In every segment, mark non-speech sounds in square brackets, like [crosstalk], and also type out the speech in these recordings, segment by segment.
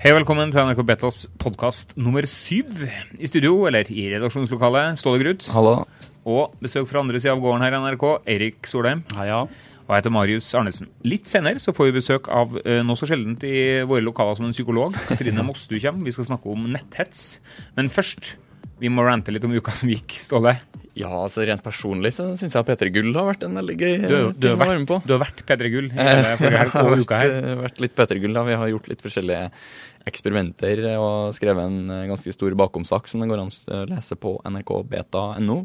Hei og velkommen til NRK Betas podkast nummer syv. I studio, eller i redaksjonslokalet, Ståle Grut. Hallo. Og besøk fra andre sida av gården her i NRK, Eirik Solheim. Heia. Og jeg heter Marius Arnesen. Litt senere så får vi besøk av nå noe så sjeldent i våre lokaler som en psykolog. Katrine [laughs] Mostu kommer. Vi skal snakke om netthets. Men først, vi må rante litt om uka som gikk. Ståle? Ja, altså rent personlig så syns jeg P3 Gull har vært en veldig gøy Du, du, ting har, å være med på. du har vært P3 Gull [laughs] hele forrige uka her. vært, har vært litt P3 Gull, da. Vi har gjort litt forskjellige eksperimenter og skrevet en eh, ganske stor bakomsak som det går an å lese på nrkbeta.no.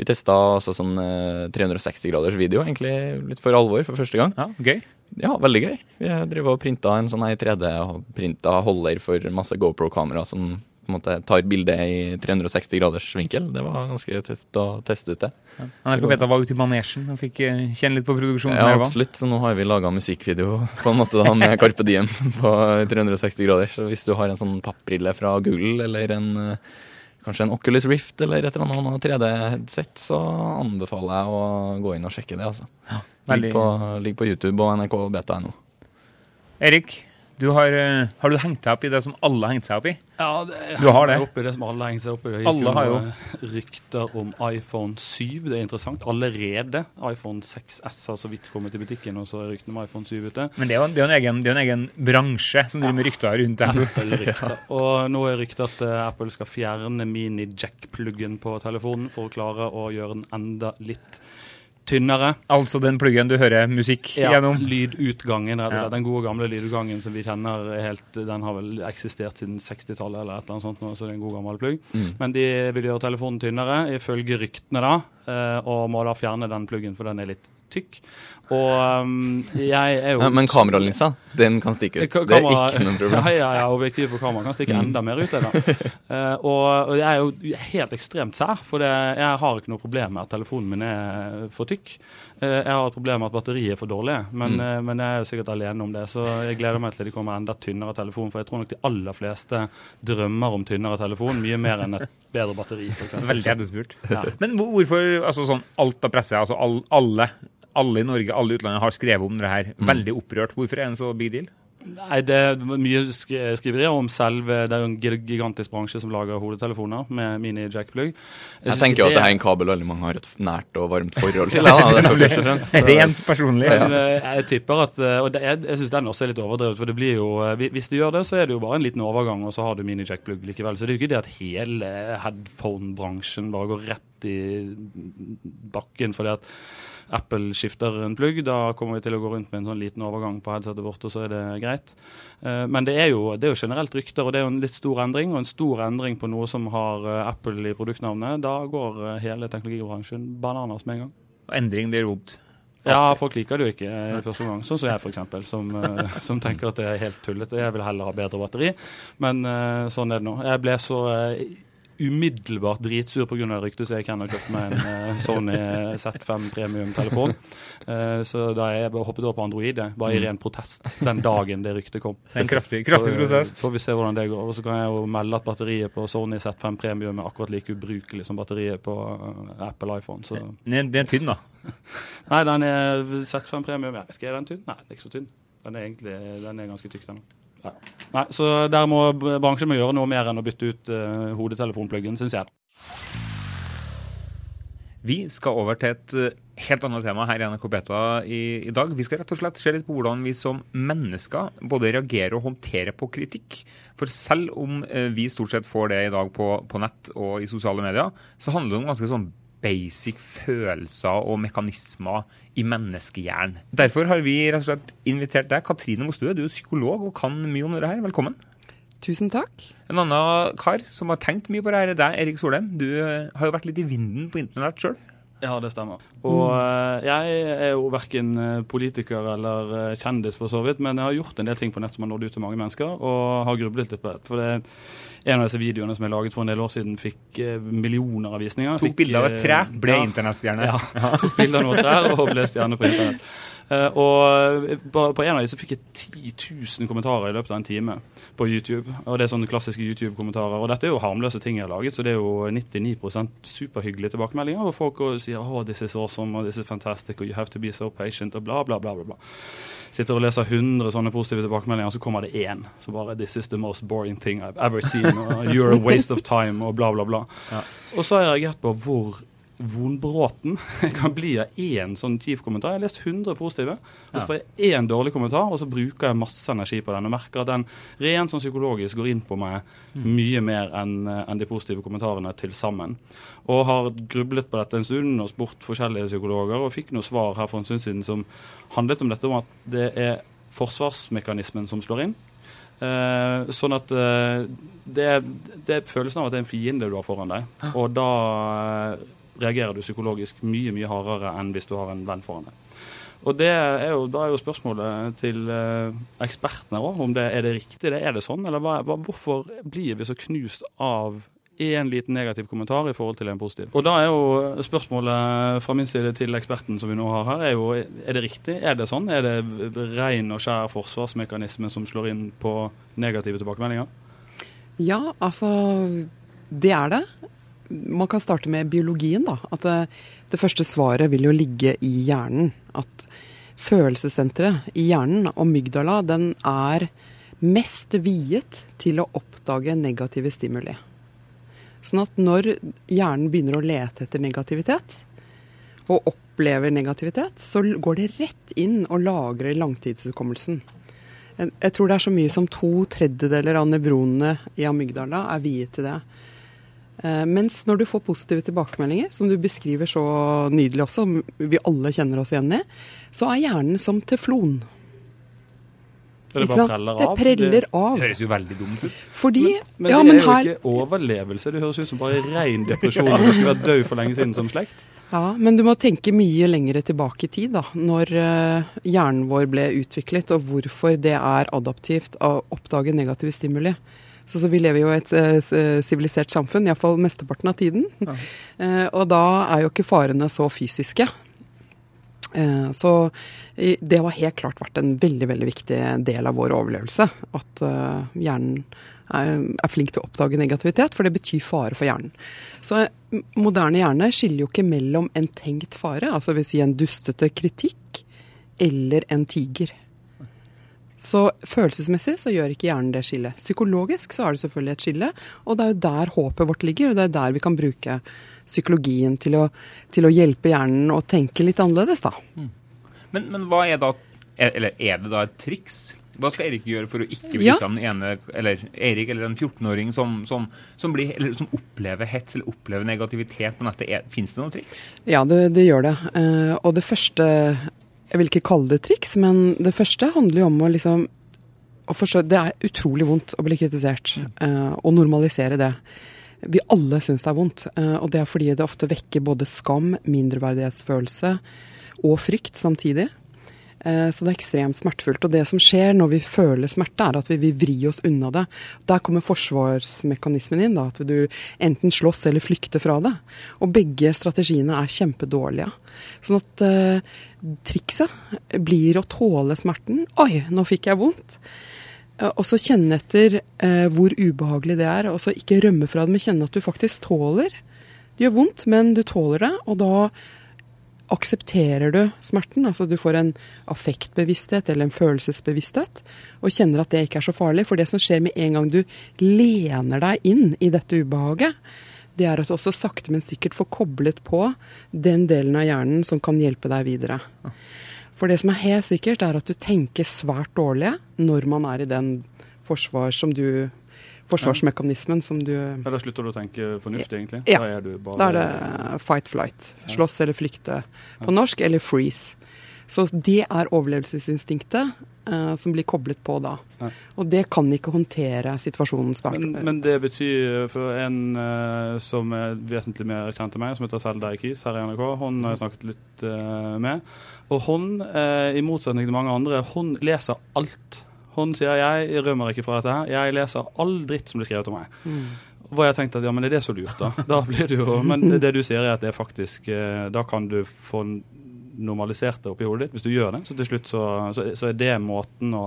Vi testa altså sånn eh, 360 graders video, egentlig litt for alvor for første gang. Ja, gøy. Ja, veldig gøy. Vi driver og printa en sånn 3D-printa holder for masse GoPro-kamera som på en måte tar bildet i 360 graders vinkel. Det var ganske tøft å teste ut det. Ja. NRK Beta var ute i manesjen og fikk eh, kjenne litt på produksjonen. Ja, absolutt. Så nå har vi laga musikkvideo på en måte da med Carpe Diem på 360 grader. Så hvis du har en sånn pappbrille fra Google eller en eh, kanskje en Oculus Rift eller et eller annet 3D-headset, så anbefaler jeg å gå inn og sjekke det. altså. veldig- Ligg på, ligg på YouTube og NRK Beta.no. Erik, du har, eh, har du hengt deg opp i det som alle har hengt seg opp i? Ja, det, Du har det? i det som alle har hengt seg opp i. Det Alle har jo. rykter om iPhone 7. Det er interessant. Allerede. iPhone 6S har så vidt kommet i butikken, og så er ryktene om iPhone 7 ute. Men det er jo, det er en, egen, det er en egen bransje som driver med rykter rundt det. Apple-rykter. Og nå er ryktet at eh, Apple skal fjerne mini-jack-pluggen på telefonen for å klare å gjøre den enda litt tynnere. Altså den pluggen du hører musikk Ja, gjennom. lydutgangen, rett og slett. Den gode gamle lydutgangen som vi kjenner er helt Den har vel eksistert siden 60-tallet eller et eller annet sånt, nå, så det er en god gammel plugg. Mm. Men de vil gjøre telefonen tynnere, ifølge ryktene, da. eh, Og må da fjerne den pluggen, for den er litt tykk. Og um, jeg er jo Ja, men kameralinsa, den kan stikke ut. Kamera, Det er ikke noe problem. Ja, ja, ja, objektivet på kamera kan stikke Mm. enda mer ut. Uh. [laughs] Eh, og, og jeg er jo helt ekstremt sær, for det, jeg har ikke noe problem med at telefonen min er for tykk. Uh, jeg har et problem med at batteriet er for dårlig, men, Mm. uh, men jeg er jo sikkert alene om det. Så jeg gleder meg til det kommer enda tynnere telefon, for jeg tror nok de aller fleste drømmer om tynnere telefon, mye mer enn et bedre batteri, f.eks. Veldig etterspurt. Ja. Men hvorfor altså sånn alt av presse, altså all, alle, alle i Norge, alle i utlandet har skrevet om det her, Mm. veldig opprørt. Hvorfor er det en så big deal? Nei, det er mye skri- skriverier om selve Det er jo en gigantisk bransje som lager hodetelefoner med mini-jackplug. Jeg, Jeg tenker jo at det er en kabel veldig mange har et nært og varmt [laughs] forhold til. Ja, derfor først og fremst. [laughs] Rent personlig. Men eh, jeg tipper at eh, Og det, jeg, jeg syns den også er litt overdrevet. For det blir jo eh, Hvis du gjør det, så er det jo bare en liten overgang, og så har du mini-jack-plugg likevel. Så det er jo ikke det at hele headphone-bransjen bare går rett i bakken fordi at Apple skifter en plugg. Da kommer vi til å gå rundt med en sånn liten overgang på headsetet vårt, og så er det greit. Eh, Men det er, jo, det er jo generelt rykter, og det er jo en litt stor endring. Og en stor endring på noe som har eh, Apple i produktnavnet, da går eh, hele teknologibransjen bananas med en gang. Endring blir vondt. Ja, folk liker det jo ikke i første omgang. Sånn som jeg, f.eks., som, [laughs] som tenker at det er helt tullete. Jeg vil heller ha bedre batteri. Men sånn er det nå. Jeg ble så umiddelbart dritsur pga. ryktet, så jeg kan ha kjøpt meg en eh, Sony Z5 Premium-telefon. Eh, så da jeg hoppet over på Android, jeg, bare i ren protest, den dagen det ryktet kom. En kraftig, kraftig Så, eh. Får vi se hvordan det går. Og så kan jeg jo melde at batteriet på Sony Z5 Premium er akkurat like ubrukelig som batteriet på eh, Apple iPhone. Så Den er, den er tynn, da. [laughs] Nei, den er Z5 Premium. Jeg vet ikke, er den tynn? Nei, den er ikke så tynn. Den er egentlig den er ganske tykk, den òg. Nei, så der må bransjen må gjøre noe mer enn å bytte ut uh, hodetelefonpluggen, syns jeg. Vi skal over til et eh, helt annet tema her i NRK Beta i, i dag. Vi skal rett og slett se litt på hvordan vi som mennesker både reagerer og håndterer på kritikk. For selv om eh, vi stort sett får det i dag på, på nett og i sosiale medier, så handler det om ganske sånn basic følelser og mekanismer i menneskehjernen. Derfor har vi rett og slett invitert deg, Katrine Mostue, du er psykolog og kan mye om det her. Velkommen. Tusen takk. En annen kar som har tenkt mye på det her, er deg, Erik Solheim. Du eh, har jo vært litt i vinden på internett sjøl. Ja, det stemmer. Og mm. jeg er jo verken eh, politiker eller eh, kjendis, for så vidt, men jeg har gjort en del ting på nett som har nådd ut til mange mennesker, og har grublet litt på det. For det en av disse videoene som jeg laget for en del år siden, fikk eh, millioner av visninger. Tok bilde av et tre, eh, ble ja, internettstjerne. Ja, tok bilde av noe trær og ble stjerne på internett. Uh, og på, på, en av de så fikk jeg 10 000 kommentarer i løpet av en time på YouTube. Og det er sånne klassiske YouTube-kommentarer. Og dette er jo harmløse ting jeg har laget, så det er jo 99% superhyggelige tilbakemeldinger. Og folk sier oh, this is awesome, og this is fantastic, og you have to be so patient, og bla, bla, bla. bla, bla. Sitter og leser 100 sånne positive tilbakemeldinger, og så kommer det én. Så bare This is the most boring thing I've ever seen. Og You're a waste of time, og bla, bla, bla. Ja. Og så har jeg reagert på hvor vonbråten [laughs] kan bli av én sånn kjip kommentar. Jeg har lest 100 positive, og så får jeg én dårlig kommentar, og så bruker jeg masse energi på den og merker at den rent sånn psykologisk går inn på meg mm. mye mer enn en de positive kommentarene til sammen. Og har grublet på dette en stund og spurt forskjellige psykologer, og fikk noe svar her for en stund siden som handlet om dette om at det er forsvarsmekanismen som slår inn. Uh, sånn at uh, det, det, er følelsen av at det er en fiende du har foran deg. Og da reagerer du psykologisk mye mye hardere enn hvis du har en venn foran deg. Og det er jo, Da er jo spørsmålet til uh, ekspertene også, om det er det riktig, det er det sånn? Eller hva, hvorfor blir vi så knust av én liten negativ kommentar i forhold til en positiv? Og Da er jo spørsmålet fra min side til eksperten som vi nå har her, er jo er det riktig? Er det sånn? Er det ren og skjær forsvarsmekanisme som slår inn på negative tilbakemeldinger? Ja, altså det er det man kan starte med biologien, da. At det, det, første svaret vil jo ligge i hjernen. At følelsessenteret i hjernen, amygdala, den er mest viet til å oppdage negative stimuli. Sånn at når hjernen begynner å lete etter negativitet, og opplever negativitet, så går det rett inn og lagrer langtidshukommelsen. Jeg tror det er så mye som to tredjedeler av nevronene i amygdala er viet til det. Eh, mens når du får positive tilbakemeldinger, som du beskriver så nydelig også, vi alle kjenner oss igjen i, så er hjernen som teflon. Det bare preller av? Det preller av. Det høres jo veldig dumt ut. Fordi, men, men ja, det er jo her... ikke overlevelse. Det høres ut som bare ren depresjon. Du skulle vært død for lenge siden som slekt. Ja, men du må tenke mye lengre tilbake i tid, da. Når uh, hjernen vår ble utviklet, og hvorfor det er adaptivt å oppdage negative stimuli. Så, så, vi lever jo i et eh, eh, sivilisert uh, samfunn, iallfall mesteparten av tiden. Ja. Uh, og da er jo ikke farene så fysiske. Uh, så det har helt klart vært en veldig veldig viktig del av vår overlevelse. At hjernen er, er, flink til å oppdage negativitet, for det betyr fare for hjernen. Så moderne hjerne skiller jo ikke mellom en tenkt fare, altså vil si en dustete kritikk, eller en tiger. Så følelsesmessig så gjør ikke hjernen det skillet. Psykologisk så er det selvfølgelig et skille, og det er jo der håpet vårt ligger. Og det er der vi kan bruke psykologien til å, til å hjelpe hjernen å tenke litt annerledes, da. Mm. Men, men, hva er da Eller er det da et triks? Hva skal Erik gjøre for å ikke bli ja. den ene Eller Erik eller en 14-åring som, som, som, som, opplever hets eller opplever negativitet på nettet? Fins det noen triks? Ja, det, det gjør det. Uh, og det første jeg vil ikke kalle det triks, men det første handler jo om å liksom å forstå, Det er utrolig vondt å bli kritisert, uh, og normalisere det. Vi alle syns det er vondt, uh, og det er fordi det ofte vekker både skam, mindreverdighetsfølelse og frykt samtidig. Eh, så det er ekstremt smertefullt. Og det som skjer når vi føler smerte, er at vi vil vri oss unna det. Der kommer forsvarsmekanismen inn, da, at du enten slåss eller flykter fra det. Og begge strategiene er kjempedårlige. Sånn at eh, trikset blir å tåle smerten. Oi, nå fikk jeg vondt. Eh, og så kjenne etter eh, hvor ubehagelig det er, og så ikke rømme fra det, men kjenne at du faktisk tåler. Det gjør vondt, men du tåler det, og da aksepterer du smerten. Altså du får en affektbevissthet eller en følelsesbevissthet, og kjenner at det ikke er så farlig. For det som skjer med en gang du lener deg inn i dette ubehaget, det er at du også sakte, men sikkert får koblet på den delen av hjernen som kan hjelpe deg videre. For det som er helt sikkert, er at du tenker svært dårlig når man er i den forsvar som du forsvarsmekanismen som du Ja, Da slutter du å tenke fornuftig, egentlig? Ja. Da er, bare... da er det fight flight. Slåss eller flykte på norsk, eller freeze. Så det er overlevelsesinstinktet uh, som blir koblet på da. Ja. Og det kan ikke håndtere situasjonen smerte. Men, men, det betyr for en uh, som er vesentlig mer kjent enn meg, som heter Selda Eikis her i NRK, hun har jeg snakket litt uh, med. Og hun, i motsetning til mange andre, hun leser alt hun sier jeg rømmer ikke fra dette her. Jeg leser all dritt som blir skrevet om meg. Mm. Hvor jeg tenkte at ja, men er det så lurt, da? da blir det jo, men det du sier er at det er faktisk eh, Da kan du få normalisert det oppi hodet ditt. Hvis du gjør det, så til slutt så, så, så er det måten å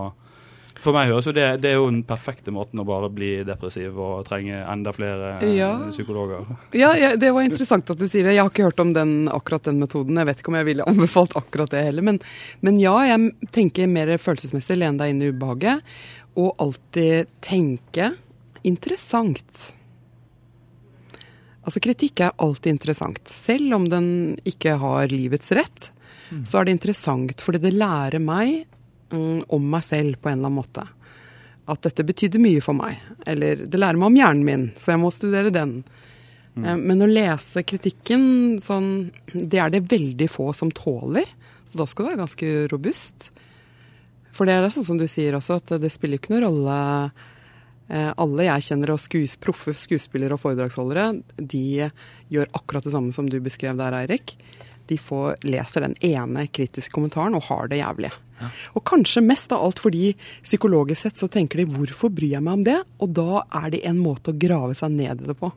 for meg høres jo det, det er jo den perfekte måten å bare bli depressiv og trenge enda flere eh, Ja. psykologer. Ja, ja, det var interessant at du sier det. Jeg har ikke hørt om den, akkurat den metoden. Jeg vet ikke om jeg ville anbefalt akkurat det heller. Men, men ja, jeg tenker mer følelsesmessig. Lene deg inn i ubehaget. Og alltid tenke interessant. Altså kritikk er alltid interessant. Selv om den ikke har livets rett, så er det interessant fordi det lærer meg mm, om meg selv på en eller annen måte. At dette betydde mye for meg. Eller det lærer meg om hjernen min, så jeg må studere den. Mm. Men å lese kritikken sånn Det er det veldig få som tåler. Så da skal du være ganske robust. For det er sånn som du sier også, at det spiller ikke noen rolle eh, Alle jeg kjenner og skues, proffe skuespillere og foredragsholdere, de gjør akkurat det samme som du beskrev der, Eirik. De får, leser den ene kritiske kommentaren og har det jævlig. Og kanskje mest av alt fordi psykologisk sett så tenker de 'hvorfor bryr jeg meg om det?' Og da er det en måte å grave seg ned i det på.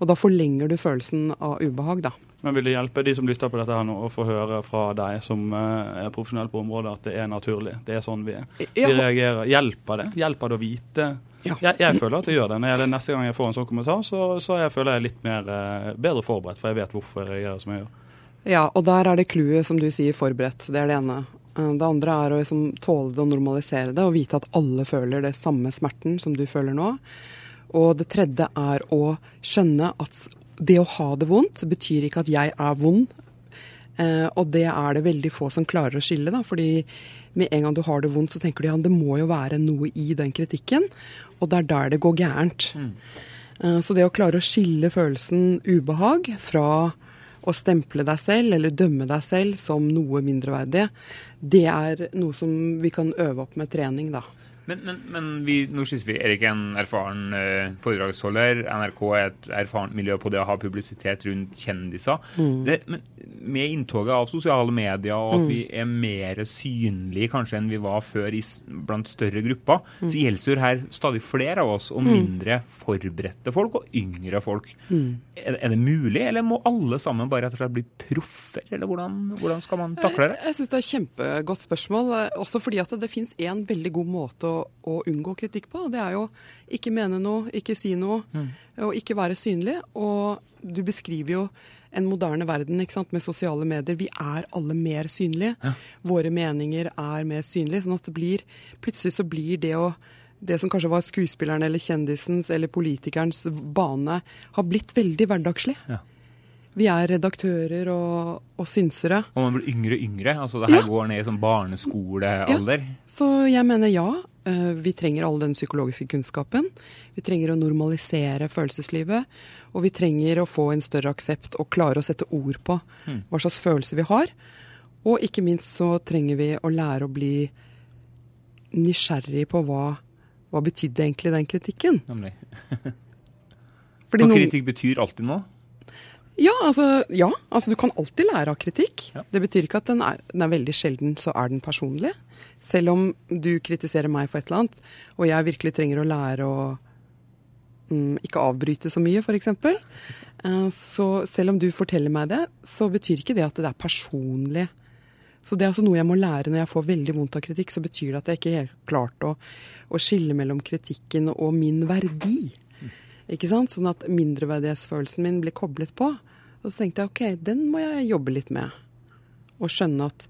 Og da forlenger du følelsen av ubehag, da. Men vil det hjelpe de som lytter på dette her nå, å få høre fra deg som eh, er profesjonell på området, at det er naturlig? Det er sånn vi er. Vi reagerer. Hjelper det? Hjelper det å vite? Ja. Jeg, jeg føler at det gjør det. Når jeg, neste gang jeg får en sånn kommentar, så, så jeg føler jeg litt mer, eh, bedre forberedt, for jeg vet hvorfor jeg reagerer som jeg gjør. Ja, og der er det clouet, som du sier, forberedt. Det er det ene. Eh, Det andre er å liksom tåle det og normalisere det, og vite at alle føler det samme smerten som du føler nå. Og det tredje er å skjønne at det å ha det vondt betyr ikke at jeg er vond. Eh, og det er det veldig få som klarer å skille, da. Fordi med en gang du har det vondt, så tenker du ja, det må jo være noe i den kritikken. Og det er der det går gærent. Eh, Så det å klare å skille følelsen ubehag fra å stemple deg selv eller dømme deg selv som noe mindreverdig, det er noe som vi kan øve opp med trening, da. Men, men, men vi, Erik er en erfaren eh, foredragsholder. NRK er et erfarent miljø på det å ha publisitet rundt kjendiser. Det, men med inntoget av sosiale medier og at vi er mer synlige kanskje enn vi var før i, blant større grupper, så gjelder her stadig flere av oss, og mindre forberedte folk og yngre folk. Er, er det mulig, eller må alle sammen bare rett og slett bli proffer? Eller hvordan, hvordan skal man takle det? Jeg, jeg syns det er et kjempegodt spørsmål, eh, også fordi at det finnes én veldig god måte å, å unngå kritikk på. Det er jo ikke mene noe, ikke si noe, og ikke være synlig. Og du beskriver jo en moderne verden med sosiale medier. Vi er alle mer synlige. Våre meninger er mer synlige. sånn at det blir, plutselig så blir det å det som kanskje var skuespilleren eller kjendisens eller politikerens bane, har blitt veldig hverdagslig. Ja. Vi er redaktører og, og synsere. Og man blir yngre og yngre. altså Det her Ja. går ned i sånn barneskolealder. Så jeg mener ja, vi trenger all den psykologiske kunnskapen. Vi trenger å normalisere følelseslivet. Og vi trenger å få en større aksept og klare å sette ord på hva slags følelser vi har. Og ikke minst så trenger vi å lære å bli nysgjerrig på hva, hva betydde egentlig den kritikken. Nemlig. Fordi Og kritikk betyr alltid noe. Ja, altså, ja, altså du kan alltid lære av kritikk. Ja. Det betyr ikke at den er, den er veldig sjelden, så er den personlig. Selv om du kritiserer meg for et eller annet, og jeg virkelig trenger å lære å mm, ikke avbryte så mye, f.eks. Uh, så selv om du forteller meg det, så betyr ikke det at det er personlig. Så det er altså noe jeg må lære når jeg får veldig vondt av kritikk. Så betyr det at jeg ikke helt klart å, å skille mellom kritikken og min verdi. Ikke sant? Sånn at mindreverdighetsfølelsen min blir koblet på. Og så tenkte jeg ok, den må jeg jobbe litt med. Og skjønne at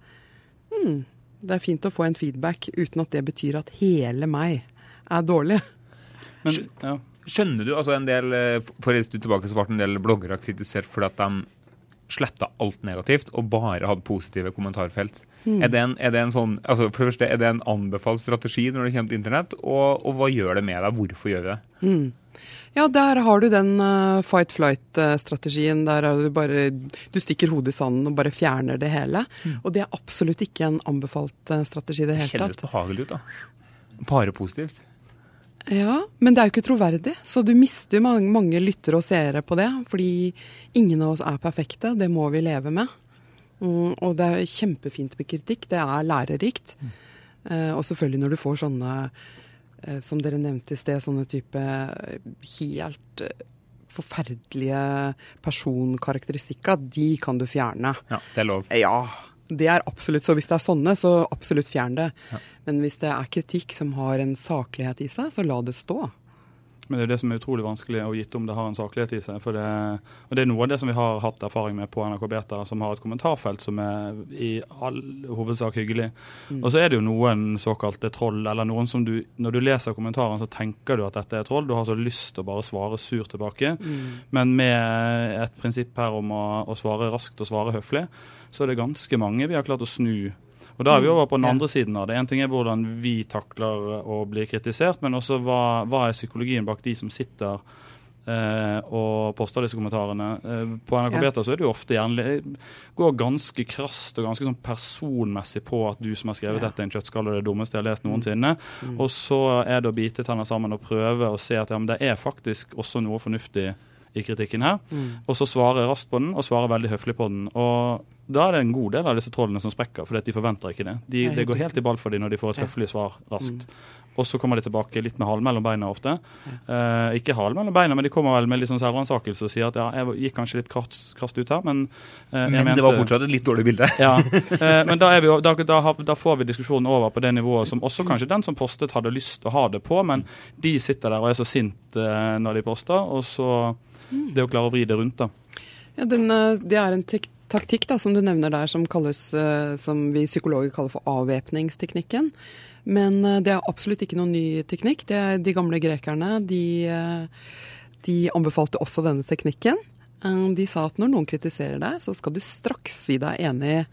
hmm, det er fint å få en feedback uten at det betyr at hele meg er dårlig. Men, ja. Skjønner du, altså en del, eh, For en stund tilbake så ble en del bloggere kritisert fordi at de sletta alt negativt og bare hadde positive kommentarfelt. Er, det en, er det en sånn, altså for det første, er det en anbefalt strategi når det kommer til internett? Og, og hva gjør det med deg? Hvorfor gjør vi det? Ja, der har du den uh, fight flight-strategien. Der er du bare Du stikker hodet i sanden og bare fjerner det hele. Og det er absolutt ikke en anbefalt uh, strategi i det hele kjennes tatt. behagelig ut, da. Bare positivt. Ja, men det er jo ikke troverdig. Så du mister mange, mange lyttere og seere på det. Fordi ingen av oss er perfekte. Det må vi leve med. Mm, og det er kjempefint med kritikk. Det er lærerikt. Eh, og selvfølgelig når du får sånne, eh, som dere nevnte i sted, sånne type eh, helt eh, forferdelige personkarakteristikker, de kan du fjerne. Ja, det er lov. Ja, Det er absolutt, så Hvis det er sånne, så absolutt fjern det. Men hvis det er kritikk som har en saklighet i seg, så la det stå. Men det er det som er utrolig vanskelig, og gitt om det har en saklighet i seg. For det, og det er noe av det som vi har hatt erfaring med på NRK Beta, som har et kommentarfelt som er i all hovedsak hyggelig. Mm. Og så er det jo noen såkalte troll, eller noen som du Når du leser kommentaren, så tenker du at dette er troll. Du har så lyst til å bare svare surt tilbake. Mm. Men med et prinsipp her om å, å svare raskt og svare høflig, så er det ganske mange vi har klart å snu og Da er vi over på den andre siden av det. En ting er hvordan vi takler å bli kritisert, men også hva, hva er psykologien bak de som sitter eh, og poster disse kommentarene. Eh, på NRK. Beta så er det jo ofte gjerne går ganske krast og ganske sånn personmessig på at du som har skrevet Ja. dette, er en kjøttskalle og det dummeste jeg har lest noensinne. Mm. Og så er det å bite tenner sammen og prøve å se at ja, men det er faktisk også noe fornuftig i kritikken her. Mm. Og så svarer raskt på den, og svarer veldig høflig på den. Og da er det en god del av disse trollene som sprekker, fordi at de forventer ikke det. De, det går helt i ball for dem når de får et Ja. høflig svar raskt. Mm. Og så kommer de tilbake litt med halen mellom beina ofte. Eh, ikke halen mellom beina, men de kommer vel med litt sånn selvransakelse og sier at ja, jeg gikk kanskje litt krast, krast ut her, men eh, jeg Men mente det var fortsatt et litt dårlig bilde. [laughs] ja, eh, men da, er vi, da, da, da får vi diskusjonen over på det nivået som også kanskje den som postet hadde lyst til å ha det på, men de sitter der og er så sint eh, når de poster, og så det å klare å vri det rundt, da. Ja, den, eh, det er en taktikk da, som du nevner der, som, kalles, eh, som vi psykologer kaller for avvæpningsteknikken. Men eh, det er absolutt ikke noen ny teknikk. De gamle grekerne de, de anbefalte også denne teknikken. De sa at når noen kritiserer deg, så skal du straks si deg enig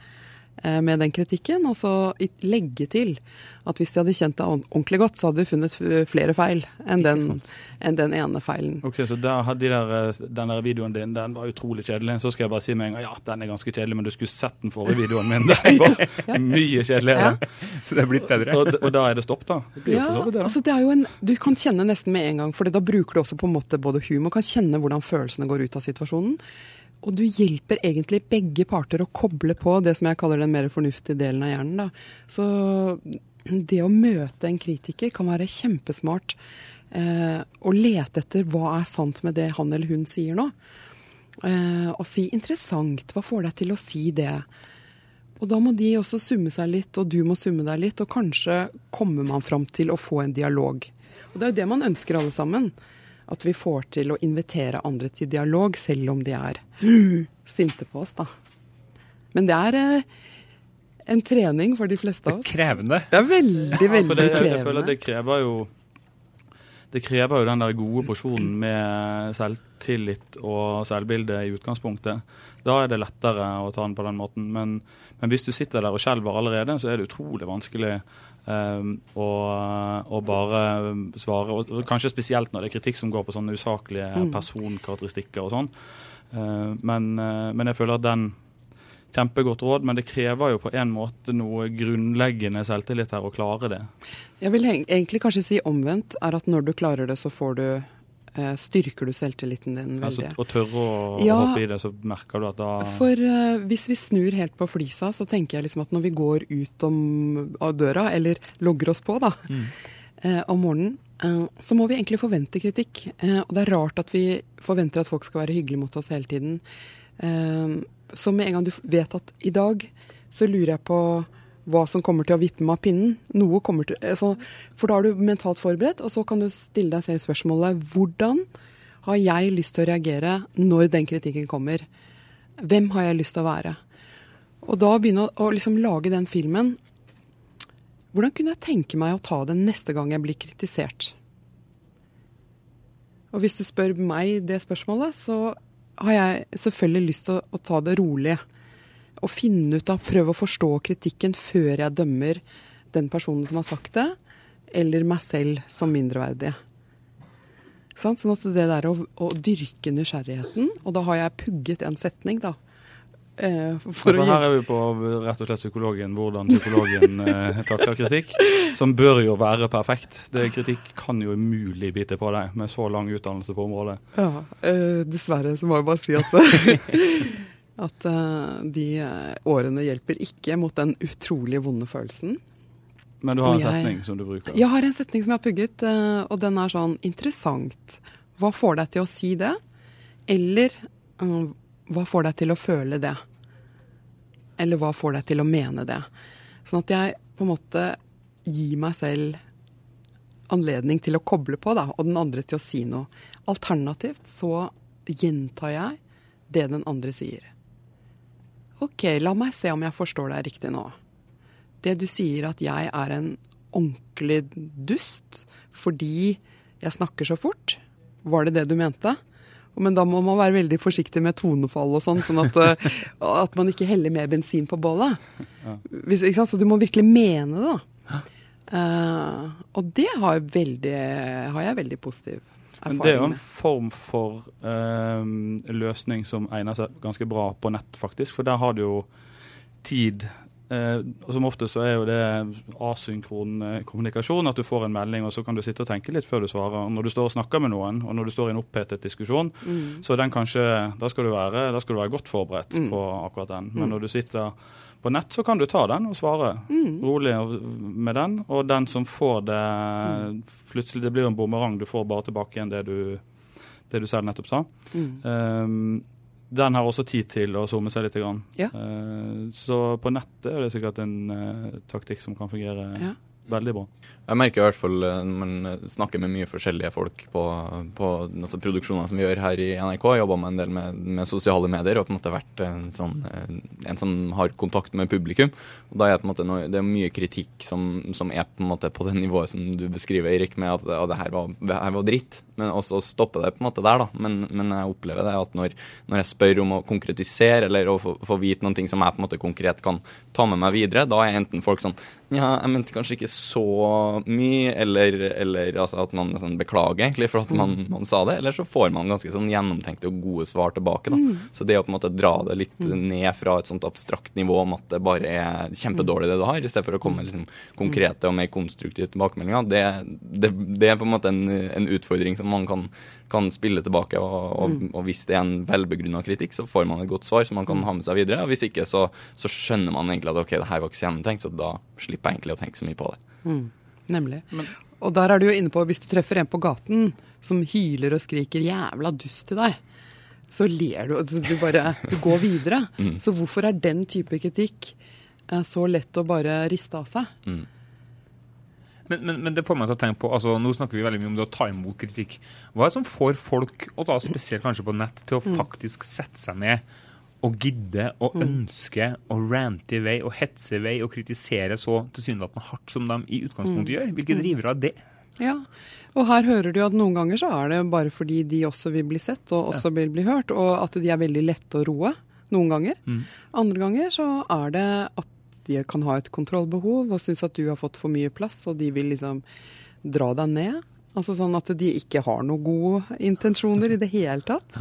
med den kritikken, og så legge til at hvis de hadde kjent deg ordentlig godt, så hadde du funnet flere feil enn den, enn den ene feilen. Ok, så der, hadde de der, eh, Den der videoen din den var utrolig kjedelig. Så skal jeg bare si med en gang ja, den er ganske kjedelig, men du skulle sett den forrige videoen min. [laughs] Den var [laughs] mye kjedeligere. Så det er blitt bedre. Og, og da er det stopp, da. Det blir Ja, det, da. altså det er jo en, du kan kjenne nesten med en gang, for da bruker du også på en måte både humor, kan kjenne hvordan følelsene går ut av situasjonen. Og du hjelper egentlig begge parter å koble på det som jeg kaller den mer fornuftige delen av hjernen. Da. Så det å møte en kritiker kan være kjempesmart. Eh, og lete etter hva er sant med det han eller hun sier nå. Eh, og si 'interessant', hva får deg til å si det? Og da må de også summe seg litt, og du må summe deg litt, og kanskje kommer man fram til å få en dialog. Og det er jo det man ønsker alle sammen. At vi får til å invitere andre til dialog, selv om de er [gasps] sinte på oss, da. Men det er eh, en trening for de fleste av oss. Det er Krevende. Det er veldig, Ja, veldig for det, jeg, jeg føler at det krever jo det krever jo den der gode porsjonen med selvtillit og selvbilde i utgangspunktet. Da er det lettere å ta den på den måten. Men, men hvis du sitter der og skjelver allerede, så er det utrolig vanskelig eh, å, å bare svare. Og kanskje spesielt når det er kritikk som går på sånne usaklige Mm. personkarakteristikker og sånn. Eh, men, eh, men jeg føler at den Kjempegodt råd, men det krever jo på en måte noe grunnleggende selvtillit her å klare det. Jeg vil egentlig kanskje si omvendt, er at når du klarer det, så får du eh, styrker du selvtilliten din veldig? Altså, og tørre å, Ja. hoppe i det, så merker du at da For eh, hvis vi snur helt på flisa, så tenker jeg liksom at når vi går ut om, av døra, eller logger oss på da, eh, om morgenen, eh, så må vi egentlig forvente kritikk. Eh, og det er rart at vi forventer at folk skal være hyggelige mot oss hele tiden. Så med en gang du vet at i dag, så lurer jeg på hva som kommer til å vippe meg av pinnen. Noe kommer til, altså, for da er du mentalt forberedt, og så kan du stille deg selv spørsmålet hvordan har jeg lyst til å reagere når den kritikken kommer? Hvem har jeg lyst til å være? Og da begynne å, liksom lage den filmen. Hvordan kunne jeg tenke meg å ta det neste gang jeg blir kritisert? Og hvis du spør meg det spørsmålet, så har jeg selvfølgelig lyst til å, å ta det rolig. Og finne ut av, prøve å forstå kritikken før jeg dømmer den personen som har sagt det, eller meg selv som mindreverdig. Sånn at det der å, å dyrke nysgjerrigheten, og da har jeg pugget en setning, da. Eh, For, for her er vi på rett og slett psykologen, hvordan psykologen eh, [laughs] takler kritikk. Som bør jo være perfekt. Det Kritikk kan jo umulig bite på deg med så lang utdannelse på området. Ja, eh, dessverre så må jeg bare si at [laughs] At eh, de eh, årene hjelper ikke mot den utrolig vonde følelsen. Men du har en jeg- setning som du bruker. Jeg har en setning som jeg har pugget, eh, og den er sånn interessant. Hva får deg til å si det? Eller eh, hva får deg til å føle det? eller hva får deg til å mene det? Sånn at jeg på en måte gir meg selv anledning til å koble på, da, og den andre til å si noe. Alternativt så gjentar jeg det den andre sier. OK, la meg se om jeg forstår deg riktig nå. Det du sier at jeg er en ordentlig dust fordi jeg snakker så fort, var det det du mente? Men da må man være veldig forsiktig med tonefall og sånn, sånn at, eh, [laughs] at man ikke heller mer bensin på bålet. Hvis, Så du må virkelig mene det, da. Uh, og det har veldig, har jeg veldig positiv erfaring med. Men Det er jo en form for uh, løsning som egner seg ganske bra på nett, faktisk. For der har du jo tid. Eh, Som ofte så er jo det asynkron kommunikasjon, at du får en melding og så kan du sitte og tenke litt før du svarer. Når du står og snakker med noen, og når du står i en opphetet diskusjon, så er den kanskje, da skal du være, da skal du være godt forberedt på akkurat den. Men når du sitter på nett, så kan du ta den og svare rolig med den. Og den som får det Plutselig det blir jo en bumerang, du får bare tilbake igjen det du, det du selv nettopp sa. Um, den har også tid til å zoome seg litt. Grann. Ja. Uh, så på nettet er det sikkert en uh, taktikk som kan fungere Ja. veldig bra. Jeg merker i hvert fall eh, når man eh, snakker med mye forskjellige folk på, på altså produksjoner som vi gjør her i NRK, jeg jobber med en del med, med sosiale medier og på en måte vært en sånn, eh, en som har kontakt med publikum. Og da er det, på en måte noe, det er mye kritikk som, som er på en måte på det nivået som du beskriver, Erik, med at, at det, her var, her var dritt. Men også stopper det på en måte der, da. Men, men jeg opplever det at når, når jeg spør om å konkretisere eller å få, få vite noen ting som jeg på en måte konkret kan ta med meg videre, da er enten folk sånn ja, jeg mente kanskje ikke så mye, eller, eller altså at man sånn, beklager egentlig for at man, man sa det, eller så får man ganske sånn gjennomtenkte og gode svar tilbake. da. Så det å på en måte dra det litt ned fra et sånt abstrakt nivå om at det bare er kjempedårlig det du har, i stedet for å komme med liksom, konkrete og mer konstruktive tilbakemeldinger, det, det, det er på en måte en, en utfordring som man kan, kan spille tilbake. Og, og, og hvis det er en velbegrunna kritikk, så får man et godt svar som man kan ha med seg videre. Og hvis ikke, så, så skjønner man egentlig at ok, det her var ikke så gjennomtenkt, så da slipper jeg egentlig å tenke så mye på det. Mm, nemlig. og der er du jo inne på, hvis du treffer en på gaten som hyler og skriker 'jævla dust' til deg, så ler du, og du bare Du går videre. [laughs] Så hvorfor er den type kritikk eh, så lett å bare riste av seg? Men, men, men det får meg til å tenke på, altså Nå snakker vi veldig mye om det å ta imot kritikk. Hva er det som får folk, og da spesielt kanskje på nett, til å faktisk sette seg ned og gidde og ønske og rante i vei og hetse i vei og kritisere så tilsynelatende hardt som de i utgangspunktet gjør? Hvilke drivere er det? Ja, og her hører du at noen ganger så er det bare fordi de også vil bli sett og også vil bli hørt, og at de er veldig lette å roe noen ganger. Andre ganger så er det at de kan ha et kontrollbehov og synes at du har fått for mye plass, og de vil liksom dra deg ned. Altså sånn at de ikke har noen gode intensjoner i det hele tatt.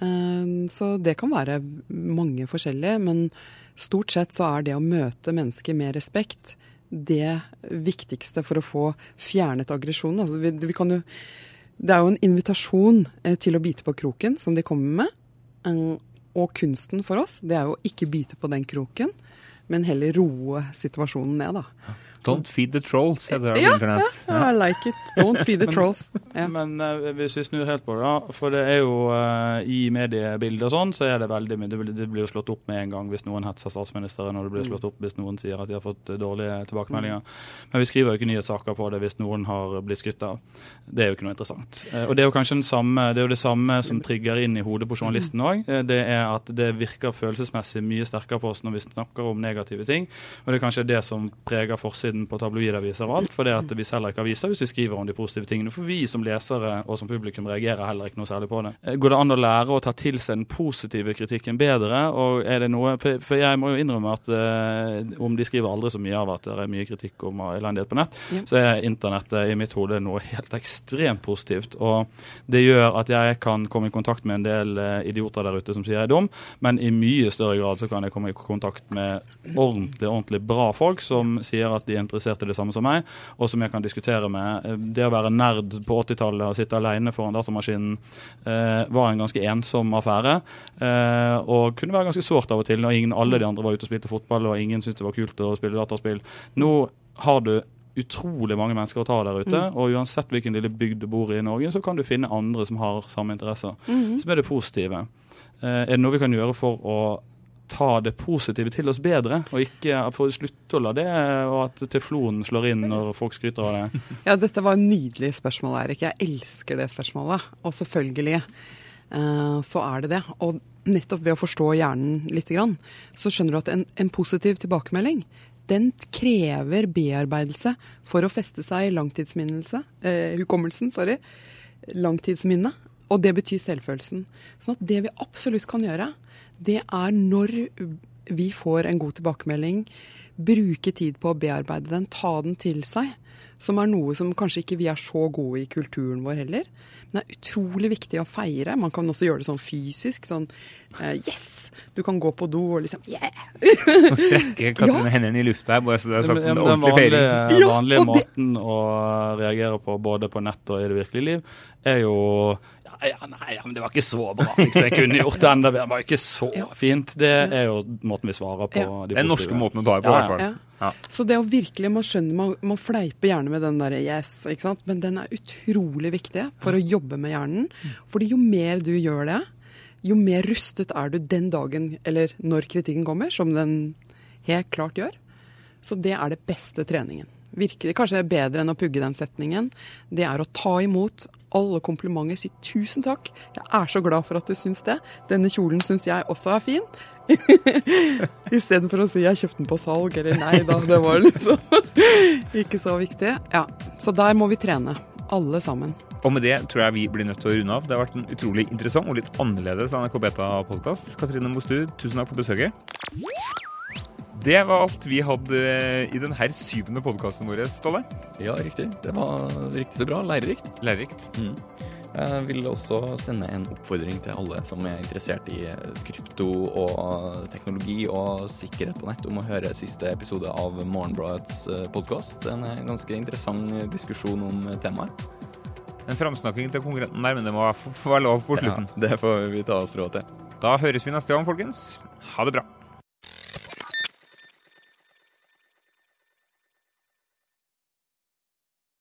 Eh, Så det kan være mange forskjellige, men stort sett så er det å møte mennesker med respekt det viktigste for å få fjernet aggresjonen. Altså vi, vi kan jo, det er jo en invitasjon eh, til å bite på kroken som de kommer med. Eh, Og kunsten for oss, det er jo ikke bite på den kroken, men heller roe situasjonen ned, da. Don't feed the trolls, heter det Ja, på internett. I like it. [laughs] Don't feed the trolls. Ja. Men eh, hvis vi snur helt på det, da. For det er jo eh, i mediebildet og sånn, så er det veldig mye. Det blir, jo slått opp med en gang hvis noen hetser statsministeren, og det blir slått opp hvis noen sier at de har fått dårlige tilbakemeldinger. Men vi skriver jo ikke nyhetssaker på det hvis noen har blitt skutt av. Det er jo ikke noe interessant. Eh, og det er jo kanskje den samme, det er jo det samme som trigger inn i hodet på journalisten òg. Det er at det virker følelsesmessig mye sterkere på oss når vi snakker om negative ting. Og det er kanskje det som preger forsiden på tabloidaviser og alt, for det at vi selger ikke aviser hvis vi skriver om de positive tingene. For vi som lesere og som publikum reagerer heller ikke noe særlig på det. Eh, Går det an å lære å ta til seg den positive kritikken bedre? Og er det noe, for, for jeg må jo innrømme at eh, om de skriver aldri så mye av at det er mye kritikk om elendighet på nett, Ja. så er internettet i mitt hode noe helt ekstremt positivt. Og det gjør at jeg kan komme i kontakt med en del eh, idioter der ute som sier jeg er dum, men i mye større grad så kan jeg komme i kontakt med ordentlig, ordentlig bra folk som sier at de er interessert i det samme som meg, og som jeg kan diskutere med. Eh, Det å være nerd på 80-tallet og sitte alene foran datamaskinen eh, var en ganske ensom affære, eh, og kunne være ganske sårt av og til når ingen, alle de andre var ute og spilte fotball, og ingen syntes det var kult å spille dataspill. Nå har du utrolig mange mennesker å ta der ute, og uansett hvilken lille bygd du bor i i Norge, så kan du finne andre som har samme interesser. Som er det positive. Eh, er det noe vi kan gjøre for å ta det positive til oss bedre, og ikke få slutte å la det, og at teflonen slår inn når folk skryter av det? [laughs] Ja, dette var nydelig spørsmål, Erik. Jeg elsker det spørsmålet. Og selvfølgelig eh, så er det det. Og nettopp ved å forstå hjernen litt, så skjønner du at en, en positiv tilbakemelding den krever bearbeidelse for å feste seg i langtidsminnelse, eh, hukommelsen, sorry, langtidsminnet. Og det betyr selvfølelsen. Sånn at det vi absolutt kan gjøre, det er når vi får en god tilbakemelding, bruke tid på å bearbeide den, ta den til seg. Som er noe som kanskje ikke vi er så gode i kulturen vår heller. Men det er utrolig viktig å feire. Man kan også gjøre det sånn fysisk. Sånn uh, yes! Du kan gå på do og liksom yeah! Og strekke [laughs] Katrine Ja. hendene i lufta her, bare så det er Ja, sagt men- som ja, en men Den feiring. vanlige, Ja, vanlige og det- måten å reagere på både på nett og i det virkelige liv, er jo nei, ja, men det var ikke så bra. Liksom. Jeg kunne gjort det enda bedre. Det var ikke så fint. Det er jo måten vi svarer på. Ja. de Den norske måten å ta det på, i hvert fall. Ja. Så det å virkelig, man skjønner, man, man fleiper gjerne med den derre yes, ikke sant. Men den er utrolig viktig for å jobbe med hjernen. Fordi jo mer du gjør det, jo mer rustet er du den dagen, eller når kritikken kommer, som den helt klart gjør. Så det er det beste treningen. Virkelig, Kanskje det er bedre enn å pugge den setningen. Det er å ta imot alle komplimenter. Si tusen takk. Jeg er så glad for at du syns det. Denne kjolen syns jeg også er fin. [laughs] Istedenfor å si 'jeg kjøpte den på salg', eller 'nei da, det var liksom [laughs] ikke så viktig'. Ja, Så der må vi trene. Alle sammen. Og med det tror jeg vi blir nødt til å runde av. Det har vært en utrolig interessant og litt annerledes NRK Beta-podkast. Katrine Mostu, tusen takk for besøket. Det var alt vi hadde i denne syvende podkasten vår, Ståle. Ja, riktig. Det var riktig så bra. Lærerikt. Lærerikt. Mm. Jeg vil også sende en oppfordring til alle som er interessert i krypto og teknologi og sikkerhet på nett, om å høre siste episode av Morgenbladets podkast. En eh, ganske interessant diskusjon om temaet. En framsnakking til konkurrenten der, men det må være lov på slutten. Ja, det får vi ta oss råd til. Da høres vi neste gang, folkens. Ha det bra.